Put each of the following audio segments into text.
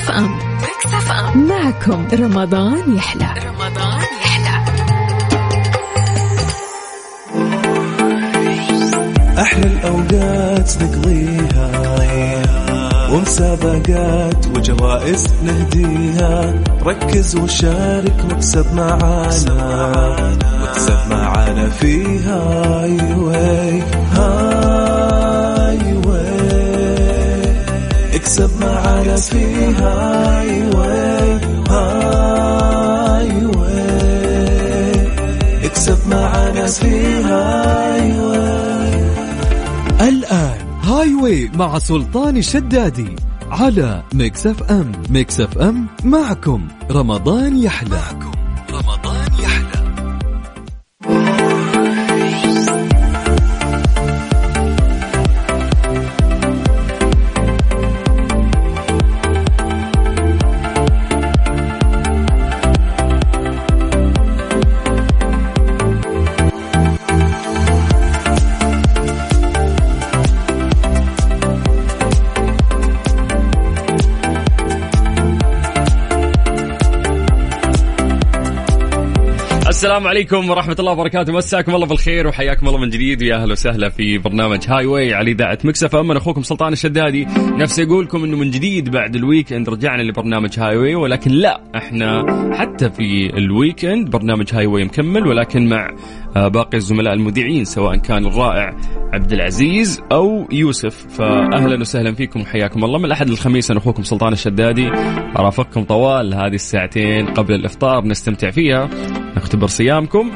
FM Mix FM معكم رمضان يحلى. رمضان يحلى. أحلى الأوقات نقضيها. ومسابقات وجوائز نهديها. ركز وشارك واكسب معانا. واكسب معانا فيها. High اكسب معانا فيها Highway High اكسب معانا فيها Highway الآن Highway مع سلطان الشدادي على Mix FM. Mix FM معكم. رمضان يحلى. معكم. رمضان السلام عليكم ورحمة الله وبركاته. مساكم الله بالخير وحياكم الله من جديد. ويا أهلا وسهلا في برنامج Highway على إذاعة Mix FM أخوكم سلطان الشدادي. نفسي أقول لكم إنه من جديد بعد ال weekend رجعنا لبرنامج Highway ولكن لا إحنا حتى في ال weekend برنامج Highway مكمل ولكن مع آه، باقي الزملاء المذيعين سواء كان الرائع عبد العزيز أو يوسف. فاهلا وسهلا فيكم وحياكم الله. من الأحد للخميس أنا أخوكم سلطان الشدادي. أرافقكم طوال هذه الساعتين قبل الإفطار نستمتع فيها. نختبر صيامكم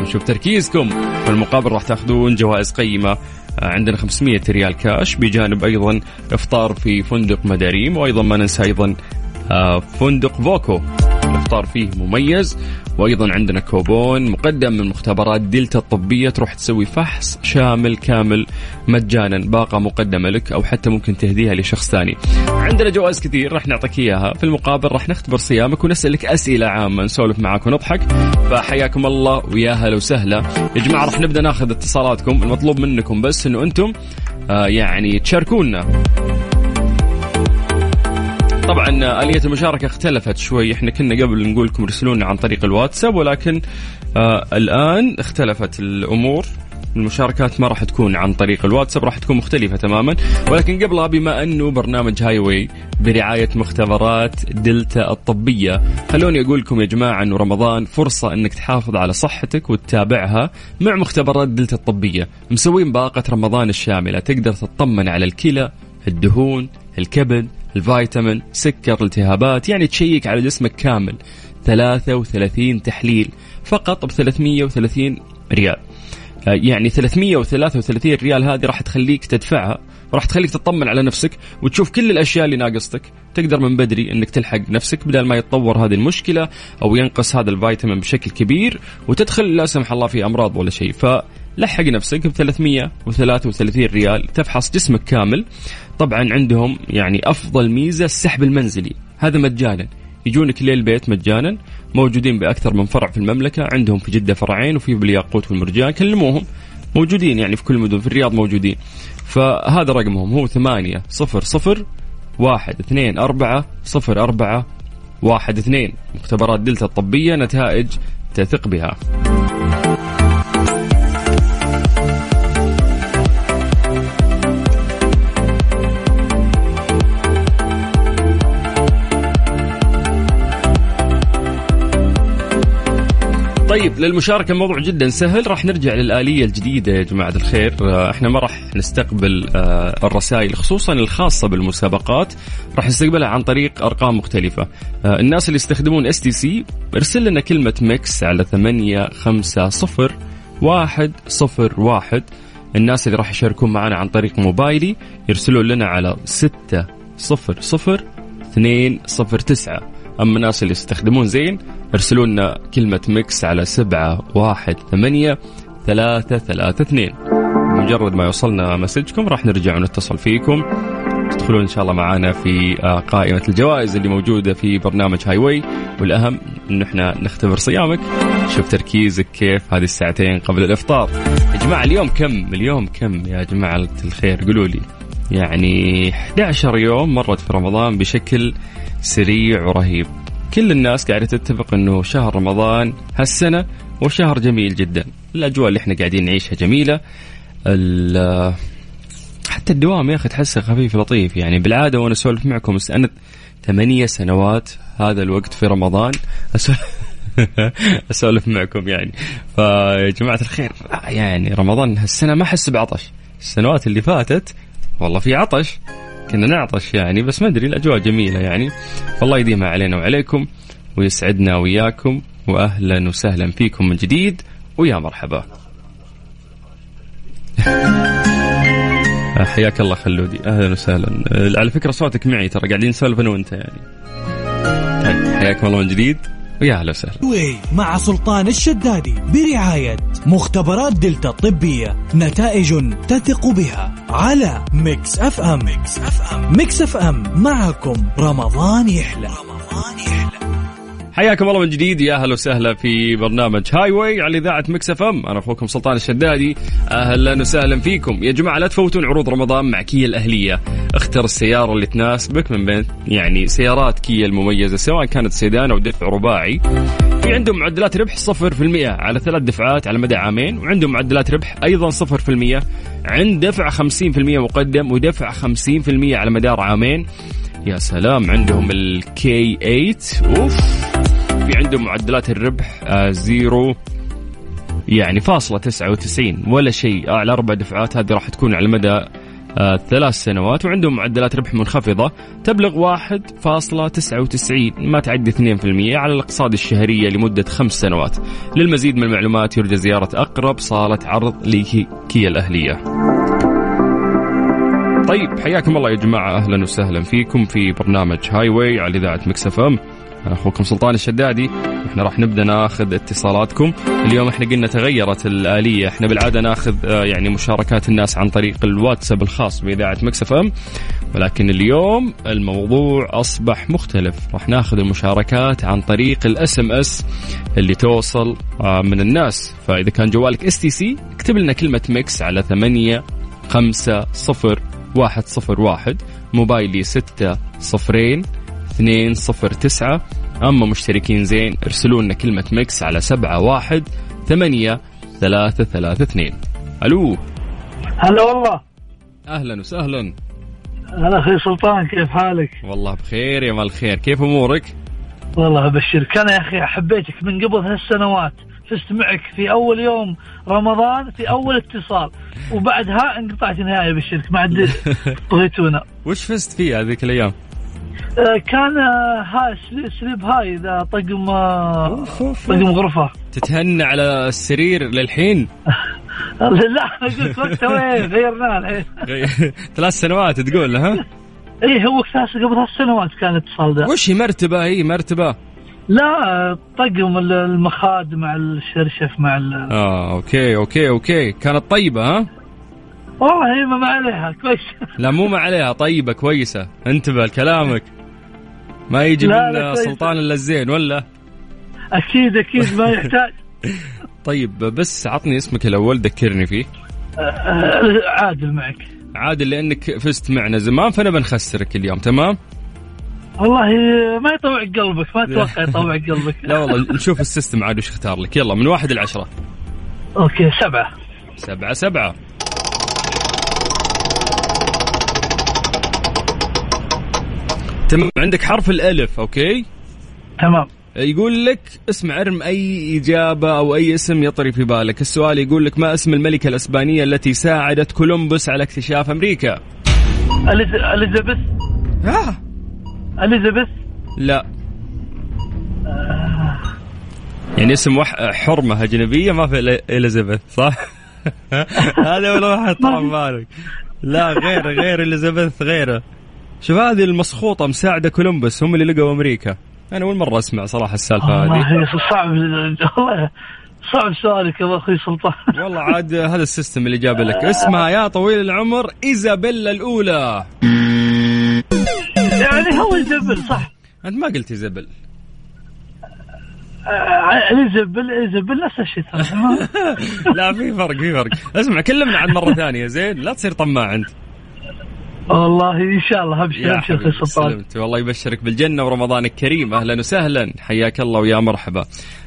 ونشوف تركيزكم. في المقابل راح تأخذون جوائز قيمة آه، عندنا 500 ريال كاش. بجانب أيضا إفطار في فندق مداريم وأيضا ما ننسى أيضا آه، فندق voco. الإفطار فيه مميز. وأيضا عندنا كوبون مقدم من مختبرات دلتا الطبية تروح تسوي فحص شامل كامل مجانا باقة مقدمة لك أو حتى ممكن تهديها لشخص ثاني. عندنا جوائز كثير راح نعطيك إياها. في المقابل راح نختبر صيامك ونسألك أسئلة عامة نسولف معاك ونضحك. فحياكم الله ويا هلا وسهلا. يا جماعة راح نبدأ ناخذ اتصالاتكم المطلوب منكم بس إنه أنتم آه يعني تشاركونا. طبعا آلية المشاركة اختلفت شوي. إحنا كنا قبل نقول لكم ارسلونا عن طريق الواتساب ولكن آه الآن اختلفت الأمور. المشاركات ما راح تكون عن طريق الواتساب راح تكون مختلفة تماما. ولكن قبلها بما أنه برنامج Highway برعاية مختبرات دلتا الطبية خلوني أقول لكم يا جماعة أنه رمضان فرصة أنك تحافظ على صحتك وتتابعها مع مختبرات دلتا الطبية. مسوين باقة رمضان الشاملة. تقدر تطمن على الكلى الدهون الكبد الفيتامين سكر التهابات يعني تشيك على جسمك كامل. 33 تحليل فقط ب 330 ريال. آه، يعني 333 ريال هذه راح تخليك تدفعها راح تخليك تطمن على نفسك وتشوف كل الأشياء اللي ناقصتك. تقدر من بدري إنك تلحق نفسك بدل ما يتطور هذه المشكلة أو ينقص هذا الفيتامين بشكل كبير وتدخل لا سمح الله في أمراض ولا شيء. فلحق نفسك ب 333 ريال تفحص جسمك كامل. طبعا عندهم يعني أفضل ميزة السحب المنزلي. هذا مجانا. يجونك للبيت مجانا. موجودين بأكثر من فرع في المملكة. عندهم في جدة فرعين وفي بالياقوت والمرجان. كلموهم. موجودين يعني في كل المدن. في الرياض موجودين. فهذا رقمهم هو ثمانية صفر صفر واحد اثنين أربعة صفر أربعة واحد اثنين مختبرات دلتا الطبية نتائج تثق بها. طيب للمشاركة الموضوع جدا سهل. راح نرجع للآلية الجديدة يا جماعة الخير. آه، إحنا ما راح نستقبل آه، الرسائل خصوصا الخاصة بالمسابقات. راح نستقبلها عن طريق أرقام مختلفة. آه، الناس اللي يستخدمون STC ارسل لنا كلمة Mix على ثمانية خمسة صفر واحد صفر واحد. الناس اللي راح يشاركون معنا عن طريق موبايلي يرسلون لنا على ستة صفر صفر اثنين صفر تسعة. أما الناس اللي يستخدمون زين ارسلوا لنا كلمة Mix على سبعة واحد ثمانية ثلاثة ثلاثة اثنين. مجرد ما يوصلنا مسجكم راح نرجع ونتصل فيكم. تدخلون إن شاء الله معنا في آه، قائمة الجوائز اللي موجودة في برنامج Highway والأهم انه إحنا نختبر صيامك شوف تركيزك كيف هذه الساعتين قبل الإفطار. يا جماعة اليوم كم؟ اليوم كم يا جماعة؟ الخير قولوا لي. يعني 11 يوم مرت في رمضان بشكل سريع ورهيب. كل الناس قاعدة تتفق أنه شهر رمضان هالسنة وشهر جميل جدا. الأجواء اللي إحنا قاعدين نعيشها جميلة. حتى الدوام يا أخي تحسه خفيف لطيف. يعني بالعادة وأنا أسولف معكم أنا ثمانية سنوات هذا الوقت في رمضان. أسولف معكم يعني. فيا جماعة الخير يعني رمضان هالسنة ما أحس بعطش. السنوات اللي فاتت والله في عطش. كنا نعطش يعني بس ما أدري الأجواء جميلة يعني. والله يديمها علينا وعليكم ويسعدنا وياكم واهلا وسهلا فيكم من جديد ويا مرحبا. حياك الله خلودي. أهلا وسهلا. على فكرة صوتك معي ترى قاعدين نسولف أنا وأنت يعني. حياكم الله من جديد. ويا أهلا وسهلا. مع سلطان الشدادي برعاية مختبرات دلتا الطبية نتائج تثق بها على Mix FM. Mix FM. Mix FM. معكم رمضان يحلى. رمضان يحلى. حياكم الله من جديد. يا أهلا وسهلا في برنامج Highway على إذاعة Mix FM أنا أخوكم سلطان الشدادي. أهلا وسهلا فيكم. يا جماعة لا تفوتون عروض رمضان مع كيا الأهلية. اختر السيارة اللي تناسبك من بين يعني سيارات كيا المميزة سواء كانت سيدان أو دفع رباعي. في عندهم معدلات ربح 0% على ثلاث دفعات على مدى عامين وعندهم معدلات ربح أيضا 0% عند دفع 50% مقدم ودفع 50% على مدار عامين. يا سلام عندهم الكي 8 أوف. في عندهم معدلات الربح آه zero يعني فاصلة تسعة وتسعين ولا شيء. أعلى أربع دفعات هذه راح تكون على مدى آه ثلاث سنوات وعندهم معدلات ربح منخفضة. تبلغ واحد فاصلة تسعة وتسعين ما تعدي اثنين في المية على الأقساط الشهرية لمدة خمس سنوات. للمزيد من المعلومات يرجى زيارة أقرب صالة عرض لكيا الأهلية. طيب حياكم الله يا جماعة. أهلا وسهلا فيكم في برنامج Highway على إذاعة Mix FM أنا أخوكم سلطان الشدادي. إحنا راح نبدأ ناخذ اتصالاتكم. اليوم إحنا قلنا تغيرت الآلية. إحنا بالعادة ناخذ آه، يعني مشاركات الناس عن طريق الواتساب الخاص بإذاعة Mix FM. ولكن اليوم الموضوع أصبح مختلف. راح ناخذ المشاركات عن طريق ال SMS اللي توصل آه، من الناس. فإذا كان جوالك STC اكتب لنا كلمة Mix على ثمانية خمسة صفر واحد صفر واحد. موبايلي ستة صفرين اثنين صفر تسعة. أما مشتركين زين ارسلوا لنا كلمة Mix على سبعة واحد ثمانية ثلاثة ثلاثة اثنين. ألو. هلا والله. أهلا وسهلا. هلا أخي سلطان كيف حالك؟ والله بخير يا مال الخير. كيف أمورك؟ والله أبشرك. أنا يا أخي حبيتك من قبل ثلاث سنوات فزت معك في أول يوم رمضان في أول اتصال. وبعدها انقطعت نهائي بشرك ما عاد بغيتونا وش فزت فيه هذيك الأيام؟ آه، كان آه، هاي سليب هاي إذا طقم آه، طقم غرفة تتهنى على السرير للحين؟ لا قلت وقتها وين غيرناه الحين ثلاث سنوات تقول ها؟ إيه هو قبل ثلاث سنوات كان الاتصال ده وش هي مرتبة هي مرتبة؟ لا طقم المخاد مع الشرشف مع ال آه أوكي أوكي أوكي كانت طيبة ها؟ والله ما عليها كويس. لا مو ما عليها. طيبة كويسة. انتبه لكلامك. ما يجي من سلطان إلا الزين ولا؟ أكيد أكيد ما يحتاج. طيب بس عطني اسمك الأول ذكرني فيه. عادل معك. عادل لأنك فزت معنا زمان فأنا بنخسرك اليوم تمام؟ والله ما يطوع قلبك ما أتوقع يطوع قلبك. لا والله نشوف ال system عاد وش اختار لك. يلا من واحد لعشرة. أوكي سبعة. سبعة سبعة. تمام عندك حرف الألف أوكي؟ تمام. يقول لك اسمع ارم أي إجابة أو أي اسم يطري في بالك. السؤال يقول لك ما اسم الملكة الأسبانية التي ساعدت كولومبوس على اكتشاف أمريكا؟ أليزابيث. ها أليزابيث. لا. يعني اسم وح... حرمة أجنبية ما في إليزابيث صح؟ هذا ولا واحد طرى بالك لا غير غير إليزابيث غيره. شوف هذه المسخوطة مساعدة كولومبوس هم اللي لقوا أمريكا. أنا أول مرة أسمع صراحة السالفة هذه. صعب والله صعب سؤالك يا أخوي سلطان. والله عاد هذا ال system اللي جاب لك. اسمها يا طويل العمر إيزابيلا الأولى. يعني هو إيزابيل صح. أنت ما قلت إيزابيل. إيزابيل إيزابيل نفس الشيء لا في فرق في فرق. اسمع كلمنا عن مرة ثانية زين؟ لا تصير طماع أنت. والله إن شاء الله ابشر يا ابشر أخوي سلطان والله يبشرك بالجنة ورمضانك كريم أهلا وسهلا. حياك الله ويا مرحبا.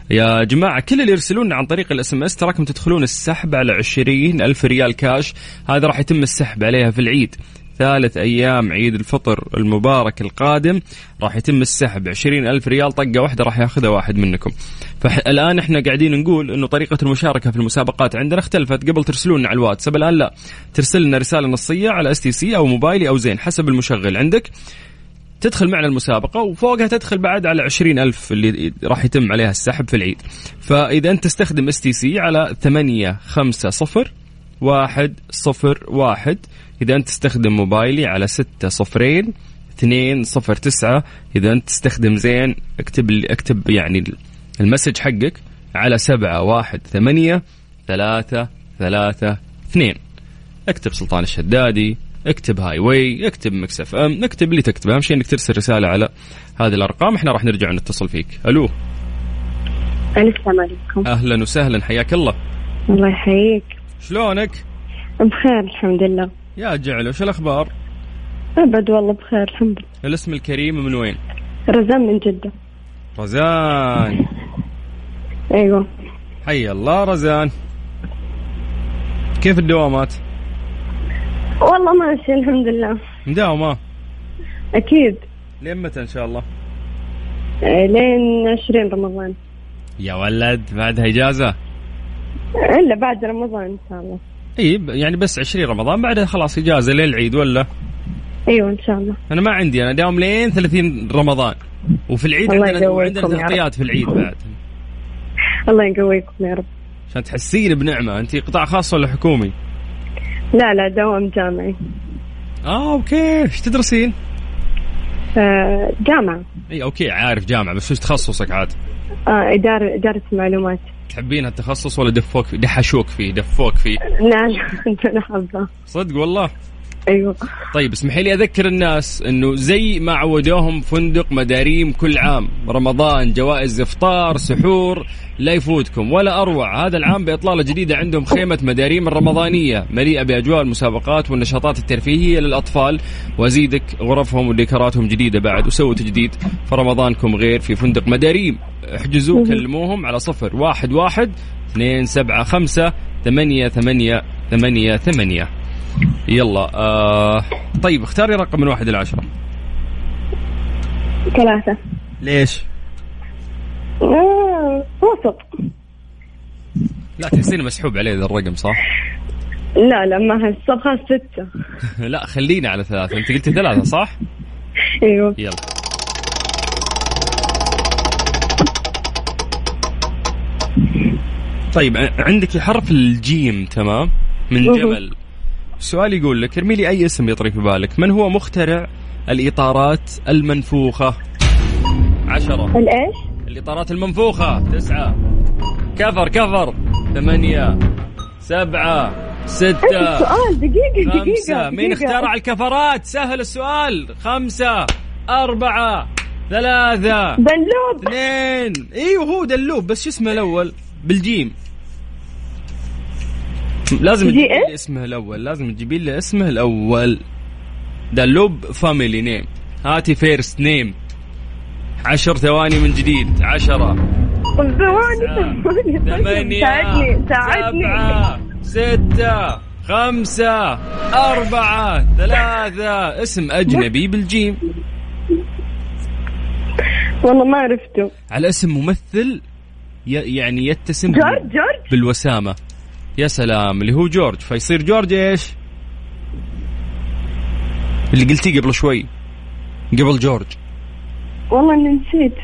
يا جماعة كل اللي يرسلون عن طريق ال SMS تراكم تدخلون السحب على عشرين ألف ريال كاش. هذا راح يتم السحب عليها في العيد. ثالث أيام عيد الفطر المبارك القادم راح يتم السحب. عشرين ألف ريال طقة واحدة راح ياخذها واحد منكم. فالآن إحنا قاعدين نقول أنه طريقة المشاركة في المسابقات عندنا اختلفت. قبل ترسلون على الواتساب الآن لا. ترسل لنا رسالة نصية على STC أو موبايلي أو زين حسب المشغل عندك. تدخل معنا المسابقة وفوقها تدخل بعد على عشرين ألف اللي راح يتم عليها السحب في العيد. فإذا أنت تستخدم STC على ثمانية خمسة صفر واحد صفر واحد إذا أنت تستخدم موبايلي على ستة صفرين اثنين صفر تسعة. إذا أنت تستخدم زين اكتب اكتب يعني ال message حقك على سبعة واحد ثمانية ثلاثة ثلاثة اثنين. اكتب سلطان الشدادي اكتب Highway اكتب Mix FM اكتب اللي تكتبه. أهم شيء إنك ترسل رسالة على هذه الأرقام. إحنا راح نرجع نتصل فيك. ألو. السلام عليكم. أهلا وسهلا. حياك الله. الله يحييك. شلونك؟ بخير الحمد لله. يا جعل وش الأخبار؟ أبد والله بخير الحمد لله. الاسم الكريم من وين؟ رزان من جدة. رزان. أيوه. حي الله رزان. كيف الدوامات؟ والله ماشي الحمد لله. مداومة. أكيد. لين متى إن شاء الله؟ آه، لين 20 رمضان. يا ولد بعدها إجازة؟ إلا بعد رمضان إن شاء الله. إي يعني بس 20 رمضان بعدها خلاص إجازة للعيد ولا؟ أيوه إن شاء الله. أنا ما عندي أنا داوم لين 30 رمضان. وفي العيد الله عندنا يقويكم عندنا يا رب. تغطيات في العيد بعد. الله يقويكم يا رب. عشان تحسين بنعمة. أنت قطاع خاص ولا حكومي؟ لا لا دوام جامعي. آه أوكي. إيش تدرسين؟ آه، جامعة. إي أوكي عارف جامعة بس وش تخصصك عاد؟ آه، إدارة إدارة المعلومات. تحبين هالتخصص ولا دفوك فيه دحشوك فيه دفوك فيه لا لا أنا حابة صدق والله. أيوه. طيب اسمحي لي أذكر الناس إنه زي ما عودوهم فندق مداريم كل عام. رمضان جوائز إفطار سحور لا يفوتكم ولا أروع. هذا العام بإطلالة جديدة عندهم خيمة مداريم الرمضانية مليئة بأجواء المسابقات والنشاطات الترفيهية للأطفال. وأزيدك غرفهم وديكوراتهم جديدة بعد وسووا تجديد فرمضانكم غير في فندق مداريم. احجزوا كلموهم على صفر واحد واحد اثنين سبعة خمسة ثمانية ثمانية ثمانية ثمانية. يلا آه طيب اختاري رقم من واحد إلى عشرة. ثلاثة. ليش؟ آه، وسط. لا تحسيني مسحوب عليه ذا الرقم صح؟ لا لا ما هالصبغة ستة. لا خلينا على ثلاثة. أنت قلتي ثلاثة صح؟ أيوه. يلا. طيب ع- عندك حرف الجيم تمام؟ من مهم. جمل. السؤال يقول لك ارمي لي أي اسم يطري في بالك؟ من هو مخترع الإطارات المنفوخة؟ عشرة. الإيش؟ الإطارات المنفوخة تسعة. كفر كفر. ثمانية. سبعة. ستة. سؤال دقيقة دقيقة خمسة. مين. اخترع الكفرات؟ سهل السؤال. خمسة. أربعة. ثلاثة. دنلوب. اثنين. إيوه هو دنلوب بس شو اسمه الأول؟ بالجيم لازم جي تجيبين إيه؟ لي اسمه الأول لازم تجيبين لي اسمه الأول دنلوب family name هاتي first name عشر ثواني من جديد عشرة. ثواني ثمانية سبعة ستة خمسة أربعة ثلاثة. اسم أجنبي بالجيم. والله ما عرفته. على اسم ممثل يعني يتسم جورج؟ جورج؟ بالوسامة. يا سلام اللي هو جورج. فيصير جورج إيش؟ اللي قلتيه قبل شوي. قبل جورج. والله إني نسيت.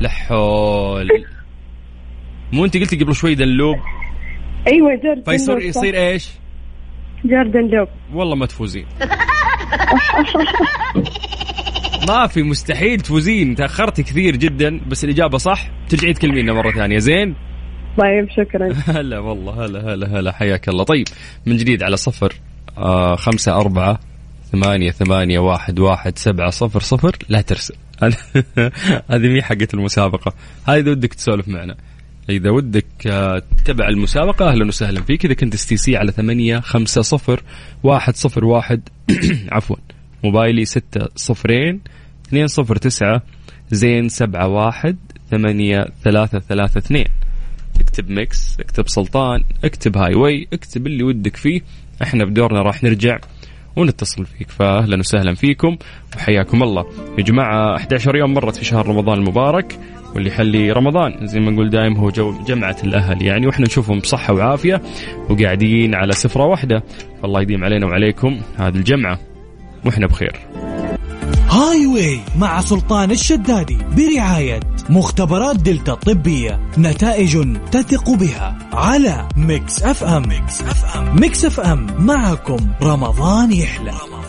لحول مو أنت قلتي قبل شوي دلوب؟ أيوه جورج فيصير. يصير إيش؟ جورج دلوب. والله ما تفوزين. ما في مستحيل تفوزين. تأخرتي كثير جدا بس الإجابة صح. ترجعين تكلمينا مرة ثانية زين؟ طيب شكرا. هلا والله هلا هلا هلا حياك الله. طيب من جديد على صفر آه خمسة أربعة ثمانية ثمانية واحد واحد سبعة صفر صفر. لا ترسل. هذه مي حقت المسابقة. هذه إذا ودك تسولف معنا. إذا ودك آه، تتبع المسابقة أهلا وسهلا فيك. إذا كنت STC على ثمانية خمسة صفر واحد صفر واحد. عفوا. موبايلي ستة صفرين اثنين صفر تسعة زين سبعة واحد ثمانية ثلاثة ثلاثة اثنين. اكتب Mix اكتب سلطان اكتب Highway اكتب اللي ودك فيه. إحنا بدورنا راح نرجع ونتصل فيك. فاهلا وسهلا فيكم وحياكم الله. يا جماعة 11 يوم مرت في شهر رمضان المبارك واللي يحلي رمضان زي ما نقول دايم هو جو جمعة الأهل. يعني وإحنا نشوفهم بصحة وعافية وقاعدين على سفرة واحدة. فالله يديم علينا وعليكم هذه الجمعة وإحنا بخير. Highway مع سلطان الشدادي برعاية مختبرات دلتا الطبية نتائج تثق بها على Mix FM. Mix FM. Mix FM. معكم رمضان يحلى. رمضان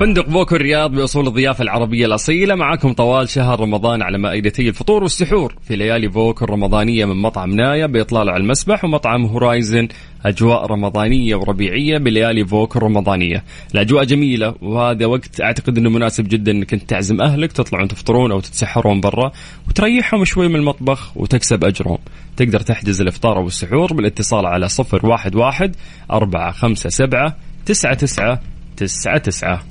فندق voco الرياض بأصول الضيافة العربية الأصيلة. معكم طوال شهر رمضان على مائدتي الفطور والسحور. في ليالي voco الرمضانية من مطعم نايا بإطلالة على المسبح ومطعم Horizon أجواء رمضانية وربيعية بليالي voco الرمضانية. الأجواء جميلة وهذا وقت أعتقد أنه مناسب جدا أنك أنت تعزم أهلك تطلعون تفطرون أو تتسحرون برا وتريحهم شوي من المطبخ وتكسب أجرهم. تقدر تحجز الإفطار أو السحور بالاتصال على صفر واحد واحد أربعة خمسة سبعة تسعة تسعة تسعة تسعة.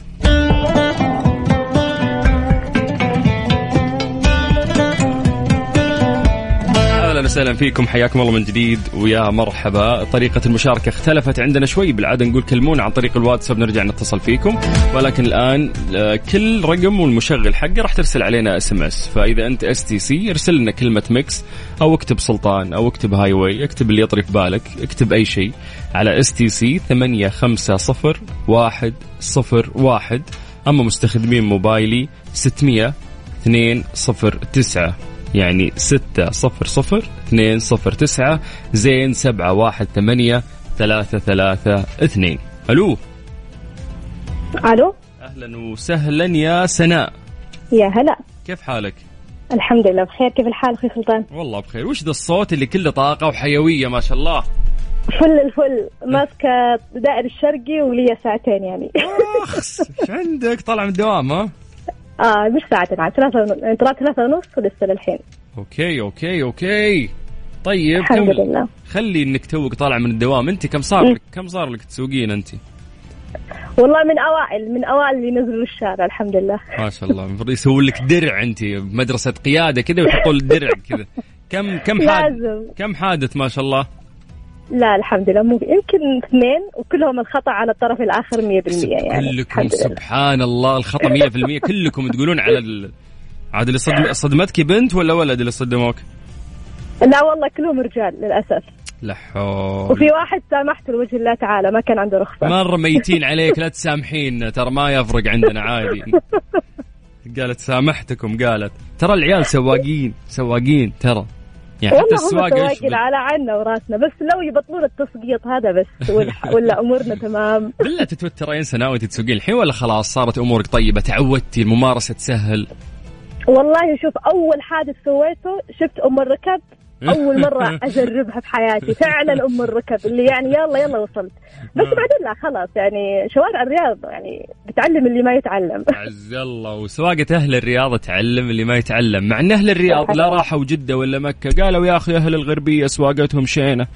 وسهلا فيكم حياكم الله من جديد ويا مرحبا. طريقة المشاركة اختلفت عندنا شوي بالعادة نقول كلمونا عن طريق الواتساب نرجع نتصل فيكم. ولكن الآن آه، كل رقم والمشغل حقه راح ترسل علينا SMS فإذا أنت STC ارسل لنا كلمة Mix أو اكتب سلطان أو اكتب Highway اكتب اللي يطري في بالك اكتب أي شيء على STC 850 1 صفر واحد أما مستخدمين موبايلي 600 209 يعني ستة صفر صفر اثنين صفر تسعة زين سبعة واحد ثمانية ثلاثة ثلاثة اثنين. ألو؟ ألو؟ أهلا وسهلا يا سناء. يا هلا. كيف حالك؟ الحمد لله بخير. كيف الحال أخوي سلطان؟ والله بخير. وش ذا الصوت اللي كله طاقة وحيوية ما شاء الله؟ فل الفل. ماسكه الدائري الشرقي ولي ساعتين يعني. اخس إيش عندك؟ طالع من الدوام ها؟ آه مش ساعتين عاد ثلاثة طلعت ثلاثة ونص ولسه للحين. okay okay okay. طيب الحمد كم لله. خلي إنك توك طالع من الدوام. أنت كم صار لك كم صار لك تسوقين أنت؟ والله من أوائل من أوائل اللي نزلوا الشارع الحمد لله. ما شاء الله. يسوون لك درع أنت مدرسة قيادة كذا ويحطوا لك درع كذا. كم كم حادث كم حادث ما شاء الله؟ لا الحمد لله. مو يمكن اثنين وكلهم الخطأ على الطرف الآخر 100% يعني. كلكم سبحان الله. الخطأ 100% كلكم تقولون على ال... عاد اللي صدم... صدمتك بنت ولا ولد اللي صدموك؟ لا والله كلهم رجال للأسف. لا حول. وفي واحد سامحته لوجه الله تعالى ما كان عنده رخصة. مرة ميتين عليك لا تسامحين. ترى ما يفرق عندنا عادي. قالت سامحتكم قالت. ترى العيال سواقين سواقين ترى. يعني حتى إيش سواقين على عنا وراسنا بس لو يبطلون التسقيط هذا بس ولا أمورنا تمام. بالله تتوترين وانت تسوقين الحين ولا خلاص صارت أمورك طيبة تعودتي الممارسة تسهل؟ والله شوف أول حادث سويته شفت أم الركب أول مرة أجربها في حياتي. فعلا أم الركب اللي يعني يلا يلا وصلت. بس بعدين لا خلاص يعني شوارع الرياض يعني بتعلم اللي ما يتعلم. عز الله. وسواقة أهل الرياض تعلم اللي ما يتعلم. مع أن أهل الرياض لا راحوا جدة ولا مكة قالوا يا أخي أهل الغربية سواقتهم شينة.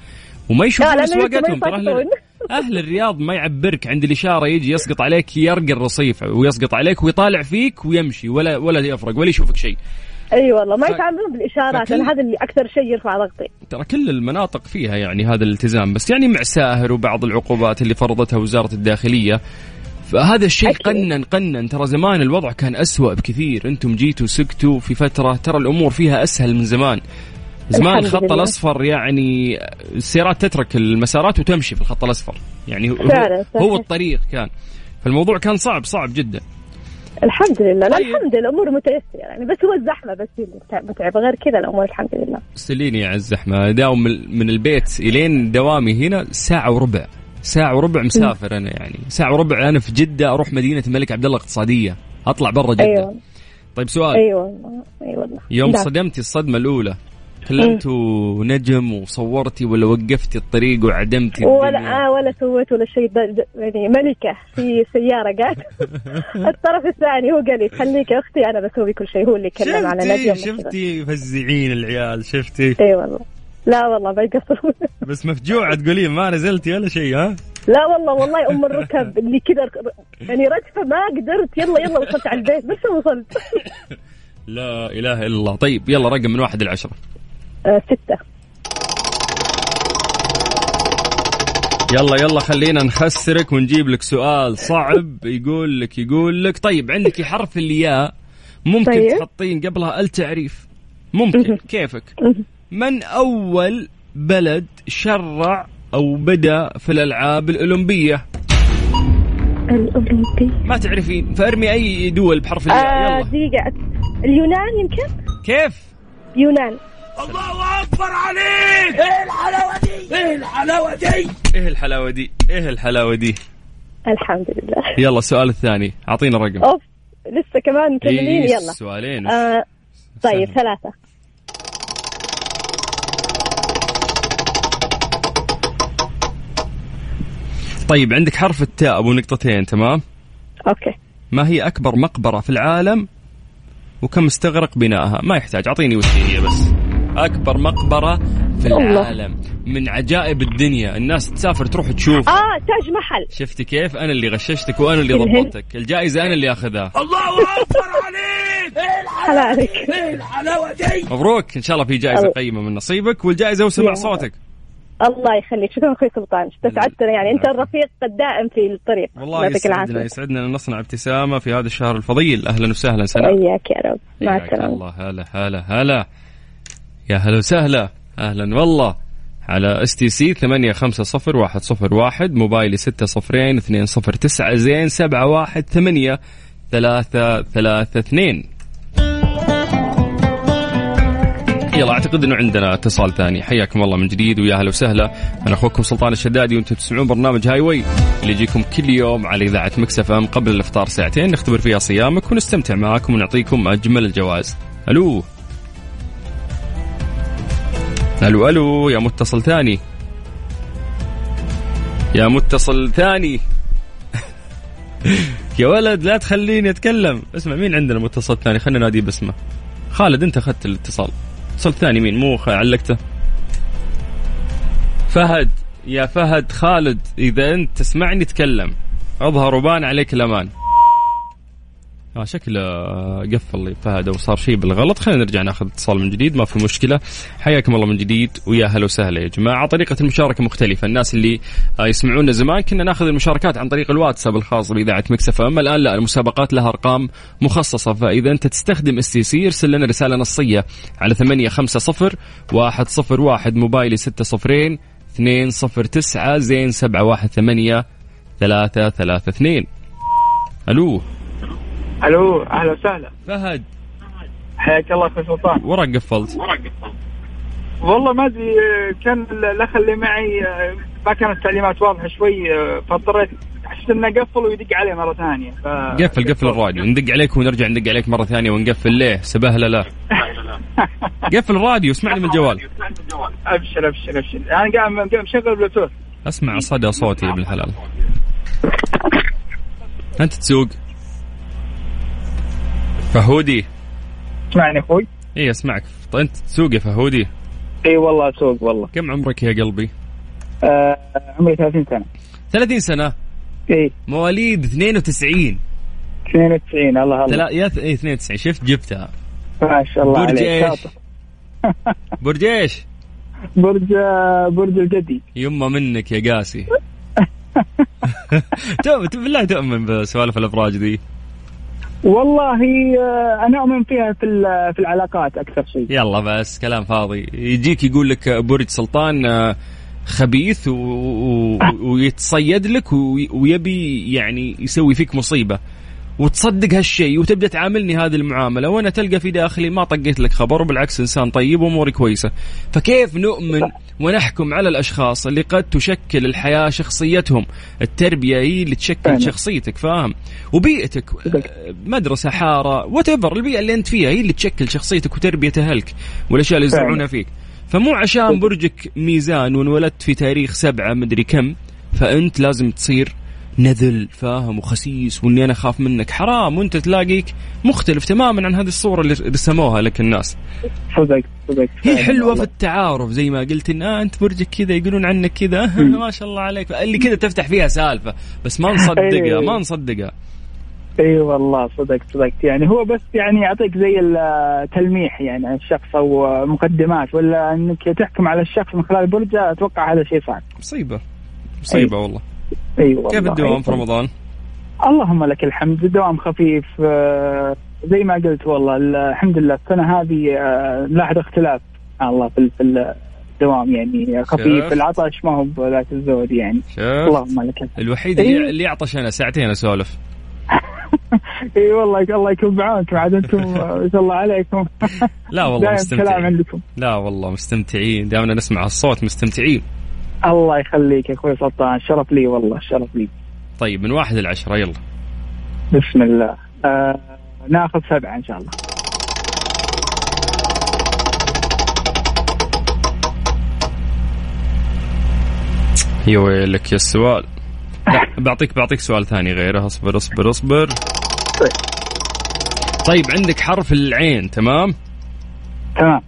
وما يشوفون سواقتهم. ترى. أهل الرياض ما يعبرك. عند الإشارة يجي يسقط عليك يرقى الرصيف ويسقط عليك ويطالع فيك ويمشي ولا ولا يفرق ولا يشوفك شيء. أي والله. ما يتعاملون بالإشارات فكل- هذا اللي أكثر شيء يرفع ضغطي. ترى كل المناطق فيها يعني هذا الالتزام بس يعني مع ساهر وبعض العقوبات اللي فرضتها وزارة الداخلية. فهذا الشيء أكيد. قنن قنن. ترى زمان الوضع كان أسوأ بكثير. أنتم جيتوا سكتوا في فترة ترى الأمور فيها أسهل من زمان. زمان الخط لله. الأصفر يعني السيارات تترك المسارات وتمشي في الخط الأصفر. يعني هو, فعلا، صحيح. هو الطريق كان. فالموضوع كان صعب صعب جدا. الحمد لله. لا طيب. الحمد لله. الأمور متيسرة يعني. بس هو الزحمة بس متعبه غير كذا الأمور الحمد لله. سليني يا عز الزحمة. داوم من- البيت إلين دوامي هنا ساعة وربع. ساعة وربع مسافر أنا يعني. ساعة وربع أنا في جدة أروح مدينة الملك عبد الله اقتصادية أطلع برا جدة. أيوه. طيب سؤال. أيوه والله. اي والله. يوم لا. صدمتي الصدمة الأولى. كلمتوا نجم وصورتي ولا وقفتي الطريق وعدمتي ولا؟ آه ولا سويت ولا شيء. يعني ملكة في سيارة قاعد. الطرف الثاني هو قال لي خليك يا أختي أنا بسوي كل شيء. هو اللي يتكلم على نجم. شفتي؟ فزعين العيال شفتي؟ اي والله. لا والله ما يقصرون. بس مفجوعة تقولين ما نزلتي ولا شيء ها؟ لا والله والله أم الركب اللي كذا يعني ردفه ما قدرت. يلا يلا وصلت على البيت. بس وصلت. لا إله إلا الله. طيب يلا رقم من واحد لعشرة آه ستة. يلا يلا خلينا نخسرك ونجيب لك سؤال صعب. يقول لك يقول لك طيب عندك حرف الياء ممكن طيب. تحطين قبلها التعريف. ممكن. كيفك؟ من أول بلد شرع أو بدأ في الألعاب الأولمبية؟ الأولمبي. ما تعرفين. فأرمي أي دول بحرف الياء. آه يلا. دقيقة. اليونان يمكن؟ كيف؟ يونان إيه الحلاوة دي؟ إيه الحلاوة دي؟ الحمد لله. يلا السؤال الثاني. أعطينا رقم أوف لسه كمان مكملين إيه، يلا. سؤالين. آه طيب سهل. ثلاثة. طيب عندك حرف التاء أبو نقطتين تمام؟ أوكي. ما هي أكبر مقبرة في العالم وكم استغرق بنائها ما يحتاج أعطيني وش هي بس. أكبر مقبرة في الله. العالم. من عجائب الدنيا. الناس تسافر تروح تشوف. آه تاج محل. شفتي كيف؟ أنا اللي غششتك وأنا اللي. ضبطتك. الجائزة أنا اللي أخذها. حلالك مبروك. إن شاء الله في جائزة الله. قيمة من نصيبك. والجائزة وسمع يا. صوتك. الله يخليك. شكرا أخوي سلطان. استسعدتنا يعني. أنت الرفيق الدائم في الطريق. والله يسعدنا يسعدنا أن نصنع ابتسامة في هذا الشهر الفضيل. أهلا وسهلا. سناء وياك يا رب. مع حياك السلامة. الله. هلا هلا هلا. يا هلا وسهلا. أهلا والله. على STC 8 5 0 1 0 1 موبايلي 6 صفرين 2 0 9 زين 7 1 8 3 3 2 يلا أعتقد إنه عندنا اتصال ثاني. حياكم الله من جديد ويا هلا وسهلا. أنا أخوكم سلطان الشدادي وأنتم تسمعون برنامج Highway اللي يجيكم كل يوم على إذاعة Mix FM قبل الإفطار ساعتين. نختبر فيها صيامك ونستمتع معاكم ونعطيكم أجمل الجوائز. ألو. ألو ألو يا متصل ثاني. يا متصل ثاني. يا ولد لا تخليني أتكلم. اسمع مين عندنا متصل ثاني؟ خلينا ناديه باسمه. خالد أنت أخذت الاتصال. اتصل ثاني مين؟ مو علقته. فهد يا فهد خالد إذا أنت تسمعني تكلم. أظهر وبان عليك الأمان. آه شكله آه، قفل فهد أو صار شيء بالغلط. خلينا نرجع ناخذ اتصال من جديد ما في مشكلة. حياكم الله من جديد ويا هلا وسهلا يا جماعة. طريقة المشاركة مختلفة. الناس اللي آه، يسمعونا زمان كنا ناخذ المشاركات عن طريق الواتساب الخاص بإذاعة Mix FM أما الآن لا المسابقات لها أرقام مخصصة. فإذا أنت تستخدم STC ارسل لنا رسالة نصية على 850 101 موبايلي 6 صفرين 209 زين 718 332 ألو. ألو أهلا وسهلا. فهد. حياك الله أخوي سلطان. ورق قفلت. والله ما أدري كان الأخ اللي معي ما كانت التعليمات واضحة شوي فاضطريت حسيت إنه قفل ويدق علي مرة ثانية ف... قفل قفل الراديو. ندق عليك ونرجع ندق عليك مرة ثانية ونقفل ليه؟ سبهله لا قفل الراديو اسمعني من الجوال. أبشر أبشر أبشر. أنا قاعد قاعد مشغل بلوتوث أسمع صدى صوتي يا ابن الحلال أنت تسوق؟ فهودي. اسمعني أخوي. اي أسمعك. طيب انت تسوق يا فهودي. إي والله أسوق والله. كم عمرك يا قلبي؟ آه عمري 30 سنة. 30 سنة؟ إي. مواليد 92 92 الله الله. تلا... يا ث... إي 92 شفت؟ جبتها. ما شاء الله برج إيش. برج إيش؟ برج آه، برج الجدي. يمه منك يا قاسي. تؤمن بالله تؤمن بسوالف الابراج ذي والله آه، أنا أؤمن فيها في في العلاقات أكثر شيء. يلا بس كلام فاضي. يجيك يقول لك برج سلطان آه، خبيث و... و... ويتصيد لك و... ويبي يعني يسوي فيك مصيبة. وتصدق هالشيء وتبدأ تعاملني هذه المعاملة وأنا تلقى في داخلي ما طقيت لك خبر وبالعكس إنسان طيب واموري كويسة. فكيف نؤمن ونحكم على الأشخاص اللي قد تشكل الحياة شخصيتهم؟ التربية هي اللي تشكل. شخصيتك فاهم؟ وبيئتك مدرسة حارة وات البيئة اللي أنت فيها هي اللي تشكل شخصيتك وتربية أهلك والأشياء اللي. يزرعونها فيك. فمو عشان برجك ميزان وانولدت في تاريخ سبعة مدري كم فأنت لازم تصير نذل فاهم وخسيس وإني أنا أخاف منك. حرام وأنت تلاقيك مختلف تماما عن هذه الصورة اللي رسموها لك الناس. صدق صدق. هي حلوة في. التعارف زي ما قلت إن آه أنت برجك كذا يقولون عنك كذا. ما شاء الله عليك. اللي كذا تفتح فيها سالفة بس ما نصدقها أيوة. ما نصدقها إي والله صدقت صدقت يعني هو بس يعني يعطيك زي التلميح يعني عن الشخص أو مقدمات ولا إنك تحكم على الشخص من خلال برجة أتوقع هذا شيء صعب. مصيبة. مصيبة والله. أي والله كيف الدوام في رمضان؟ اللهم لك الحمد. الدوام خفيف آه، زي ما قلت والله الحمد لله. السنة هذه آه، لاحظ اختلاف الله في الدوام يعني خفيف. شفت؟ العطش ما هو بذاك الزود يعني. شوف اللهم لك الحمد. الوحيد إيه. اللي يعطش أنا ساعتين أسولف. اي والله الله يكون بعونكم عاد أنتم ما شاء الله عليكم. لا والله مستمتعين لا والله مستمتعين. دائما نسمع الصوت مستمتعين. الله يخليك يا أخوي سلطان. شرف لي والله شرف لي. طيب من واحد لعشرة يلا. بسم الله. آه ناخذ سبعة إن شاء الله. يا ويلك يا السؤال. بعطيك بعطيك سؤال ثاني غيره. اصبر اصبر اصبر. طيب عندك حرف العين تمام؟ تمام.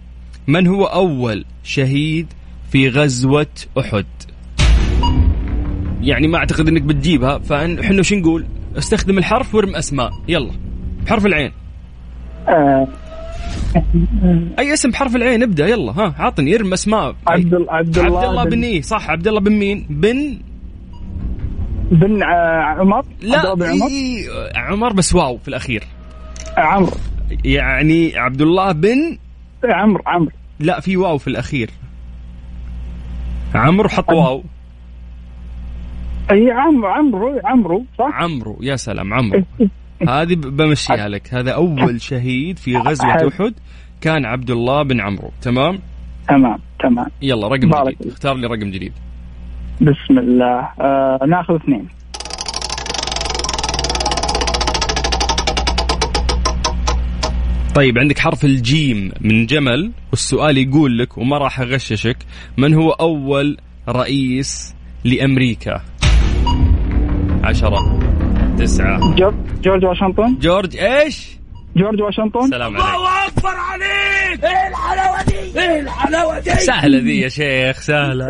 من هو أول شهيد في غزوة أحد. يعني ما أعتقد إنك بتجيبها فاحنا شو نقول؟ استخدم الحرف وارم أسماء. يلا. بحرف العين. آه. أي اسم بحرف العين؟ ابدأ. يلا. ها عطني. ارم أسماء. عبد ال- عبد الله عبد الله بن- إيه؟ صح عبد الله بن مين؟ بن؟ بن آه عمر؟ لا بن عمر؟ إيه عمر بس واو في الأخير. عمرو يعني عبد الله بن؟ عمرو عمرو لا في واو في الأخير. عمرو حط واو أي عمرو عمرو عمرو صح؟ عمرو يا سلام عمرو. هذه ب- بمشيها لك. هذا أول شهيد في غزوة. أحد. كان عبد الله بن عمرو. تمام؟ تمام تمام. يلا رقم جديد. اختار لي رقم جديد. بسم الله. آه ناخذ اثنين. طيب عندك حرف الجيم من جمل والسؤال يقول لك وما راح أغششك من هو أول رئيس لأمريكا؟ عشرة تسعة. جورج جورج واشنطن. جورج إيش؟ جورج واشنطن. سلام عليك. أكبر عليك. إيه الحلاوة دي؟ إيه الحلاوة دي؟ سهلة ذي يا شيخ سهلة.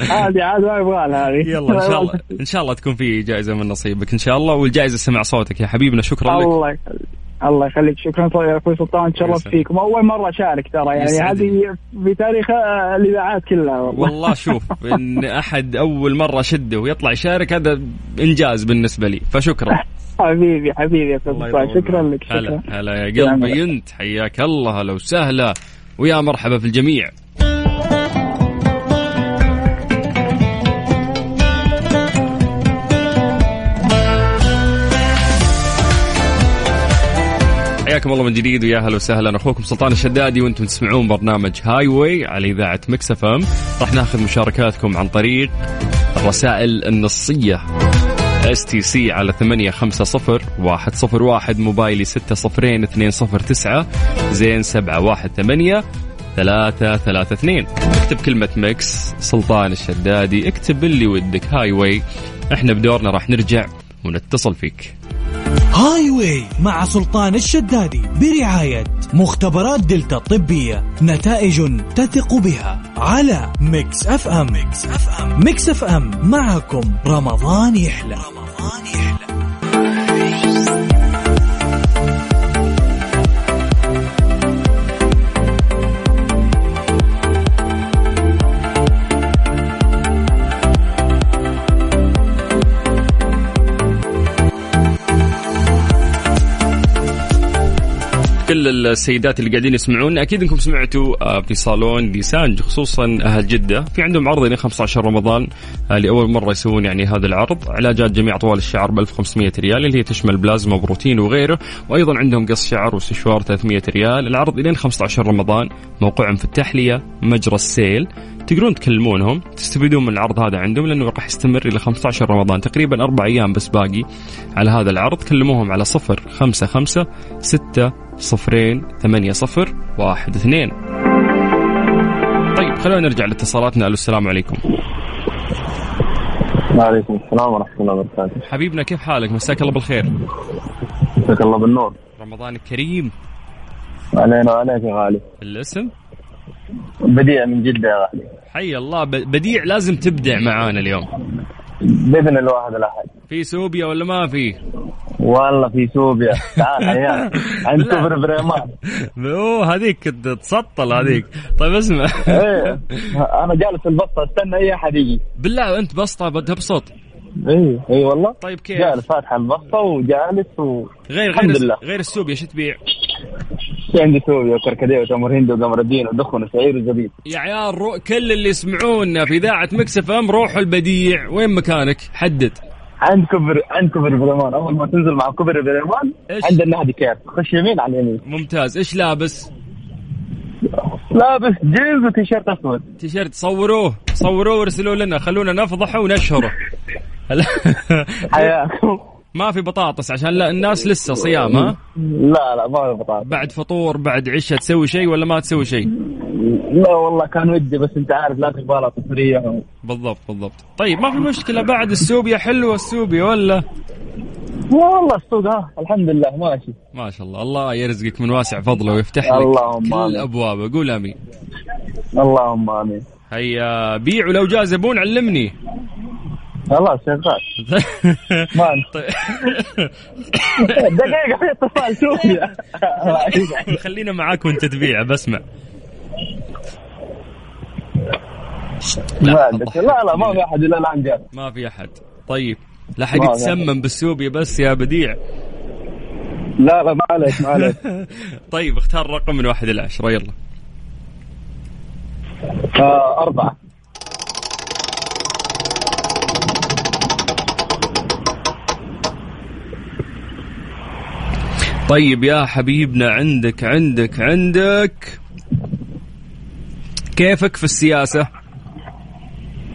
هذه عاد ما يبغى هذه. يلا إن شاء الله إن شاء الله تكون في جائزة من نصيبك إن شاء الله والجائزة سمع صوتك يا حبيبنا شكرا لك. الله يخليك. الله يخليك. شكرا يا أخوي سلطان تشرفت يسعدك. فيكم. أول مرة أشارك ترى يعني. هذه في تاريخ الإذاعات كلها. والله والله شوف إن أحد أول مرة شده ويطلع يشارك هذا إنجاز بالنسبة لي فشكرا. حبيبي حبيبي يا سلطان. شكرا. لك هلا شكرا. هلا يا سلام قلبي. انت حياك الله هلا وسهلا. ويا مرحبا في الجميع. حياكم الله من جديد ويا هلا وسهلا. أخوكم سلطان الشدادي وأنتم تسمعون برنامج Highway على إذاعة Mix FM. راح ناخذ مشاركاتكم عن طريق الرسائل النصية. STC على ثمانية خمسة صفر واحد صفر واحد موبايلي ستة صفرين اثنين صفر تسعة زين سبعة واحد ثمانية ثلاثة ثلاثة اثنين. اكتب كلمة Mix سلطان الشدادي اكتب اللي ودك Highway إحنا بدورنا راح نرجع ونتصل فيك. Highway مع سلطان الشدادي برعاية مختبرات دلتا الطبية نتائج تثق بها على Mix FM. Mix FM. Mix FM. معكم رمضان يحلى. رمضان يحلى كل السيدات اللي قاعدين يسمعونا أكيد إنكم سمعتوا آه، في صالون Dessange خصوصا أهل جدة. في عندهم عرض إلى 15 رمضان آه، لأول مرة يسوون يعني هذا العرض. علاجات جميع أطوال الشعر ب 1500 ريال اللي هي تشمل بلازما بروتين وغيره. وأيضا عندهم قص شعر وسشوار 300 ريال. العرض إلى 15 رمضان موقعهم في التحلية مجرى السيل. تقدرون تكلمونهم تستفيدون من العرض هذا عندهم لأنه راح يستمر إلى 15 رمضان. تقريبا أربع أيام بس باقي على هذا العرض. كلموهم على صفر خمسة خمسة ستة صفرين ثمانية صفر واحد اثنين. طيب خلونا نرجع لاتصالاتنا. ألو السلام عليكم. وعليكم السلام ورحمة الله وبركاته. حبيبنا كيف حالك؟ مساك الله بالخير. مساك الله بالنور. رمضان كريم. علينا وعليك يا غالي. الاسم؟ بديع من جدة يا غالي حي الله بديع لازم تبدع معانا اليوم. بإذن الواحد الأحد. في سوبيا ولا ما في؟ والله في سوبيا. تعال لا. كفر بريمان أوه هذيك تسطل هذيك. طيب اسمع. إيه أنا جالس في البسطة استنى أي أحد يجي. بالله أنت بسطة بتبسط اي اي والله. طيب كيف؟ جالس فاتح البسطة وجالس و غير الحمد غير لله. غير السوبيا شو تبيع؟ في عندي سوبيا وكركديه وتمر هندي وقمر الدين ودخن وسعير وزبيب. يا عيال رو... كل اللي يسمعونا في إذاعة Mix FM روحوا البديع. وين مكانك؟ حدد. عند كوبري عند كوبري بريمان أول ما تنزل مع كوبري بريمان إيش؟ عند النادي كيف؟ خش يمين على اليمين. ممتاز. إيش لابس؟ لابس جينز وتيشيرت أسود. تيشيرت. صوروه. صوروه وارسلوه لنا. خلونا نفضحه ونشهره. حياكم. ما في بطاطس عشان لا الناس لسه صيام ها؟ لا لا ما في بطاطا بعد فطور بعد عشاء تسوي شيء ولا ما تسوي شيء؟ لا والله كان ودي بس انت عارف لا تبغى تصريح بالضبط بالضبط. طيب ما في مشكلة. بعد السوبيا حلوة السوبيا ولا؟ والله السوق ها الحمد لله ماشي. ما شاء الله. الله يرزقك من واسع فضله ويفتح لك اللهم كل. أبوابه. قول آمين. اللهم آمين. هيا بيع ولو جاء زبون علمني. خلاص شغال. طيب. دقيقة في اتصال سوريا خلينا معاك وانت تبيع بسمع. عندك لا لا ما في أحد إلا الآن جاء ما في أحد. طيب لا حد يتسمم بالسوبيا بس يا بديع. لا لا ما عليك ما عليك. طيب اختار رقم من واحد إلى عشرة يلا. آه أربعة. طيب يا حبيبنا عندك عندك عندك. كيفك في السياسة؟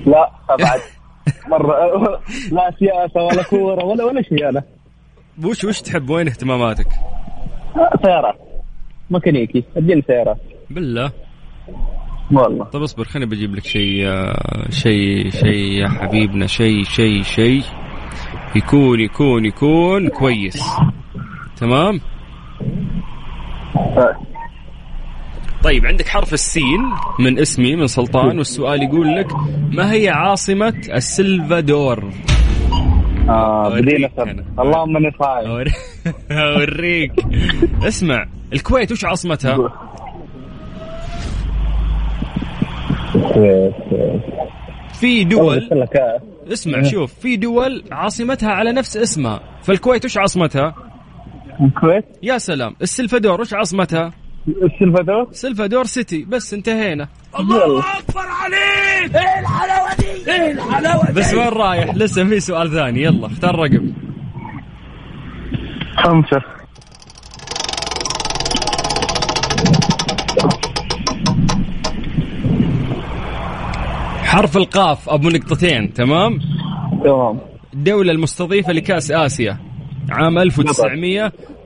لا أبعد. مرة. لا سياسة ولا كورة ولا ولا شيء أنا. وش وش تحب؟ وين اهتماماتك؟ سيارات ميكانيكي. أديني سيارات بالله. والله. طيب اصبر خليني بجيب لك شيء آه، شيء شيء يا حبيبنا. شيء شيء شيء. يكون يكون يكون. كويس. تمام آه. طيب عندك حرف السين من اسمي من سلطان والسؤال يقول لك ما هي عاصمة السلفادور آه بدينا اللهم إني صايم أوريك اسمع الكويت وش عاصمتها؟ في دول آه. اسمع شوف في دول عاصمتها على نفس اسمها فالكويت وش عاصمتها؟ الكويت. يا سلام. السلفادور وش عاصمتها؟ السلفادور. سلفادور سيتي. بس انتهينا. الله بس وين رايح؟ لسه في سؤال ثاني. يلا اختار رقم. خمسة. حرف القاف أبو نقطتين. تمام؟ تمام. الدولة المستضيفة لكأس آسيا عام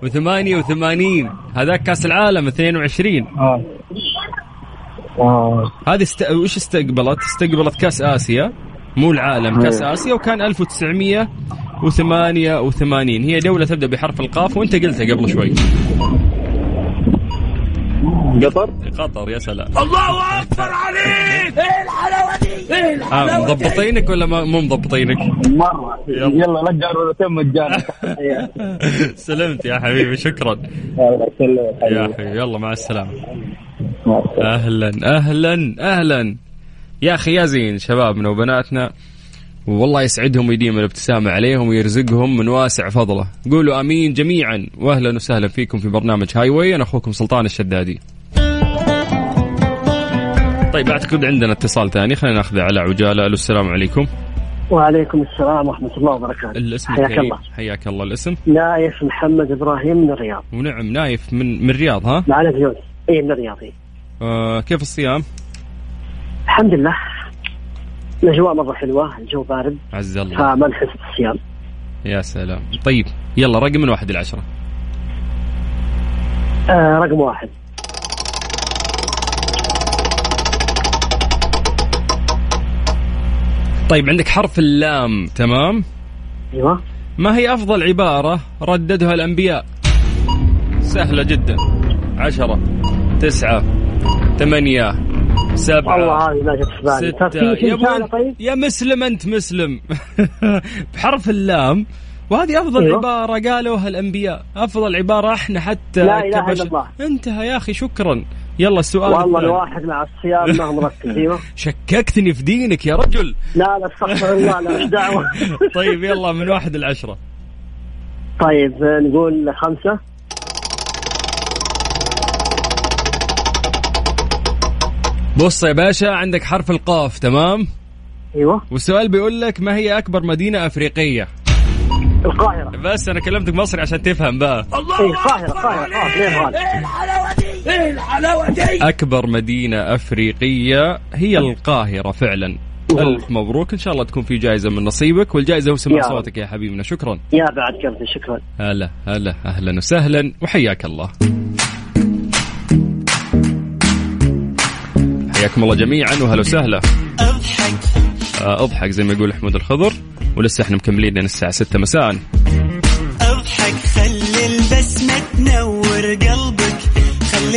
1988 هذاك كأس العالم 22 آه آه. هذه است... وش استقبلت؟ استقبلت كأس آسيا. مو العالم كأس آسيا وكان 1988 هي دولة تبدأ بحرف القاف وأنت قلتها قبل شوي. قطر؟ قطر؟ يا سلام. الله أكبر عليك! إيه الحلاوة دي؟ آه مضبطينك ولا ما- مو مضبطينك؟ مرة. يلا. يلا لك جارورتين مجانا سلمت يا حبيبي شكرا. الله يسلمك يا حبيبي. يلا مع السلامة. أهلا أهلا أهلا. يا أخي يا زين شبابنا وبناتنا والله يسعدهم ويديم الابتسامة عليهم ويرزقهم من واسع فضله. قولوا آمين جميعا واهلا وسهلا فيكم في برنامج هاي واي أنا أخوكم سلطان الشدادي. طيب اعتقد عندنا اتصال ثاني. خلينا ناخذه على عجالة. ألو السلام عليكم. وعليكم السلام ورحمة الله وبركاته. الاسم حياك الكريم. الله. حياك الله. الاسم؟ نايف محمد إبراهيم من الرياض. ونعم. نايف من من الرياض ها؟ معنا فوق إي من الرياض إي. آه كيف الصيام؟ الحمد لله. الأجواء مرة حلوة الجو بارد. عز الله. فما نحس بالصيام. يا سلام. طيب يلا رقم من واحد العشرة. آه رقم واحد. طيب عندك حرف اللام. تمام؟ أيوة. ما هي أفضل عبارة رددها الأنبياء؟ سهلة جدا. عشرة تسعة ثمانية سبعة والله هذه طب ستة. في يا, طيب؟ يا مسلم أنت مسلم. بحرف اللام. وهذه أفضل أيوة. عبارة قالوها الأنبياء. أفضل عبارة إحنا حتى لا إلا كبشر- الله. انتهى يا أخي شكرا. يلا السؤال والله الثاني. الواحد مع الصيام ما هو مركز أيوة. شككتني في دينك يا رجل. لا لا استغفر الله لا مش دعوة. طيب يلا من واحد العشرة طيب نقول خمسة. بص يا باشا عندك حرف القاف تمام؟ أيوة. والسؤال بيقول لك ما هي أكبر مدينة أفريقية؟ القاهرة. بس أنا كلمتك مصري عشان تفهم بقى. إي القاهرة القاهرة. خلاص ليه غالي أكبر مدينة أفريقية هي القاهرة فعلا. ألف مبروك. إن شاء الله تكون في جائزة من نصيبك والجائزة هو سماع. صوتك يا حبيبنا. شكرا. يا بعد قلبي شكرا. هلا هلا أهلا وسهلا وحياك الله. حياكم الله جميعا وهلا وسهلا. آه، أضحك زي ما يقول حمود الخضر ولسه إحنا مكملين لين الساعة 6 مساء.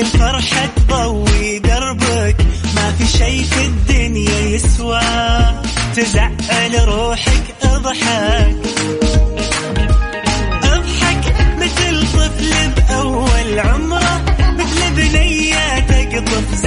الفرحة تضوي دربك ما في شي في الدنيا يسوى. تزعل روحك أضحك. أضحك مثل طفل بأول عمره مثل بنية تقطف